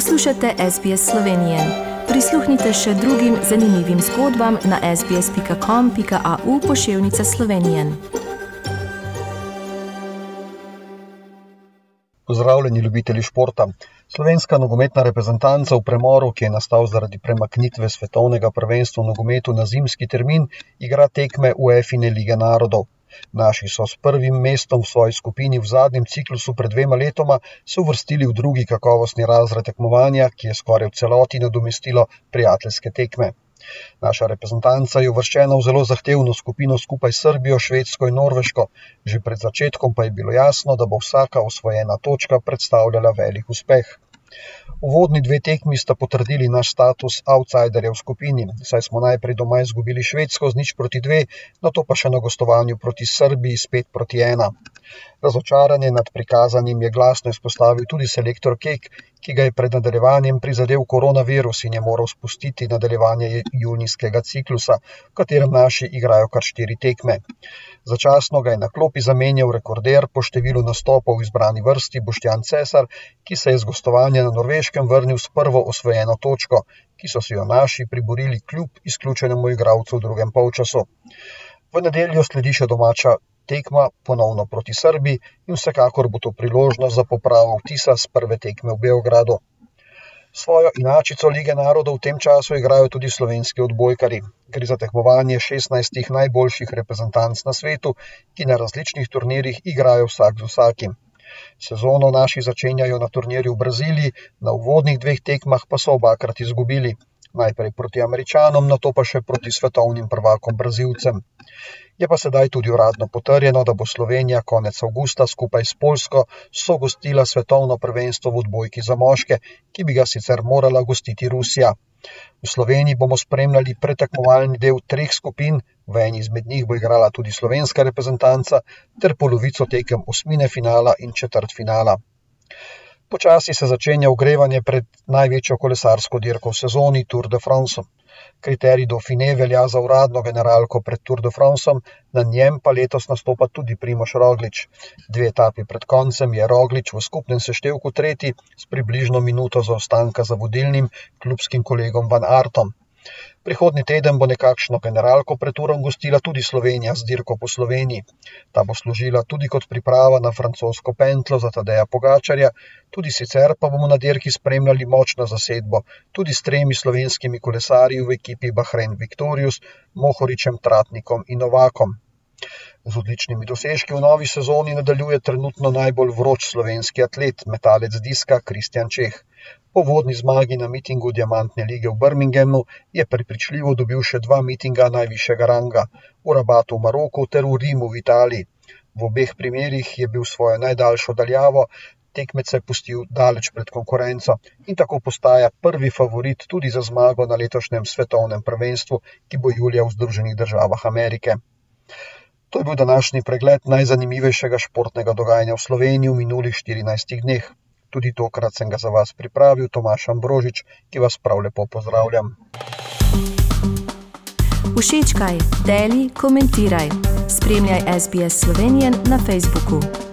Poslušate SBS Slovenije. Prisluhnite še drugim zanimivim zgodbam na sbsp.com.au pošiljka Slovenije. Pozdravljeni, ljubitelji športa. Slovenska nogometna reprezentanca v premoru, ki je nastal zaradi premaknitve svetovnega prvenstva v nogometu na zimski termin, igra tekme UEFA lige narodov. Naši so s prvim mestom v svoji skupini v zadnjem ciklusu pred dvema letoma se uvrstili v drugi kakovostni razred tekmovanja, ki je skoraj v celoti nadomestilo prijateljske tekme. Naša reprezentanca je uvrščena v zelo zahtevno skupino skupaj s Srbijo, Švedsko in Norveško, že pred začetkom pa je bilo jasno, da bo vsaka osvojena točka predstavljala velik uspeh. Uvodni dve tekmi sta potrdili naš status outsiderja v skupini, saj smo najprej doma izgubili Švedsko z nič proti dve, nato pa še na gostovanju proti Srbiji s pet proti ena. Razočaranje nad prikazanim je glasno izpostavil tudi selektor Kek, ki ga je pred nadaljevanjem prizadel koronavirus in je moral spustiti nadaljevanje junijskega ciklusa, v katerem naši igrajo kar štiri tekme. Začasno ga je na klopi zamenjal rekorder po številu nastopov v izbrani vrsti Boštjan Cesar, ki se je z gostovanja na Norveškem vrnil s prvo osvojeno točko, ki so si jo naši priborili kljub izključenemu igralcu v drugem polčasu. V nedeljo sledi še domača tekma, ponovno proti Srbiji, in vsekakor bo to priložnost za popravo vtisa s prve tekme v Beogradu. Svojo inačico lige narodov v tem času igrajo tudi slovenski odbojkarji. Gre za tekmovanje šestnajstih najboljših reprezentanc na svetu, ki na različnih turnirjih igrajo vsak z vsakim. Sezono naši začenjajo na turnirju v Braziliji, na uvodnih dveh tekmah pa so obakrat izgubili. Najprej proti Američanom, nato pa še proti svetovnim prvakom Brazilcem. Je pa sedaj tudi uradno potrjeno, da bo Slovenija konec avgusta skupaj s Poljsko sogostila svetovno prvenstvo v odbojki za moške, ki bi ga sicer morala gostiti Rusija. V Sloveniji bomo spremljali pretekmovalni del treh skupin, v eni izmed njih bo igrala tudi slovenska reprezentanca, ter polovico tekem osmine finala in četrt finala. Počasi se začenja ogrevanje pred največjo kolesarsko dirko v sezoni Tour de France. Kriterij Dauphiné velja za uradno generalko pred Tour de Francem, na njem pa letos nastopa tudi Primož Roglič. Dve etapi pred koncem je Roglič v skupnem seštevku tretji s približno minuto zaostanka za vodilnim klubskim kolegom Van Artom. Prihodnji teden bo nekakšno generalko pred Turom gostila tudi Slovenija z dirko po Sloveniji. Ta bo služila tudi kot priprava na francosko pentlo za Tadeja Pogačarja, tudi sicer pa bomo na dirki spremljali močno zasedbo, tudi s tremi slovenskimi kolesarji v ekipi Bahrain Victorious, Mohoričem, Tratnikom in Novakom. Z odličnimi dosežki v novi sezoni nadaljuje trenutno najbolj vroč slovenski atlet, metalec diska Kristjan Čeh. Po vodni zmagi na mitingu Diamantne lige v Birminghamu je prepričljivo dobil še dva mitinga najvišjega ranga, v Rabatu v Maroku ter v Rimu v Italiji. V obeh primerih je bil svojo najdaljšo daljavo tekmece pustil daleč pred konkurenco in tako postaja prvi favorit tudi za zmago na letošnjem svetovnem prvenstvu, ki bo julija v Združenih državah Amerike. To je bil današnji pregled najzanimivejšega športnega dogajanja v Sloveniji v minulih štirinajstih dneh. Tudi tokrat sem ga za vas pripravil, Tomaž Ambrožič, ki vas prav lepo pozdravljam. Všečkaj, deli, komentiraj. Spremljaj SBS Slovenijo na Facebooku.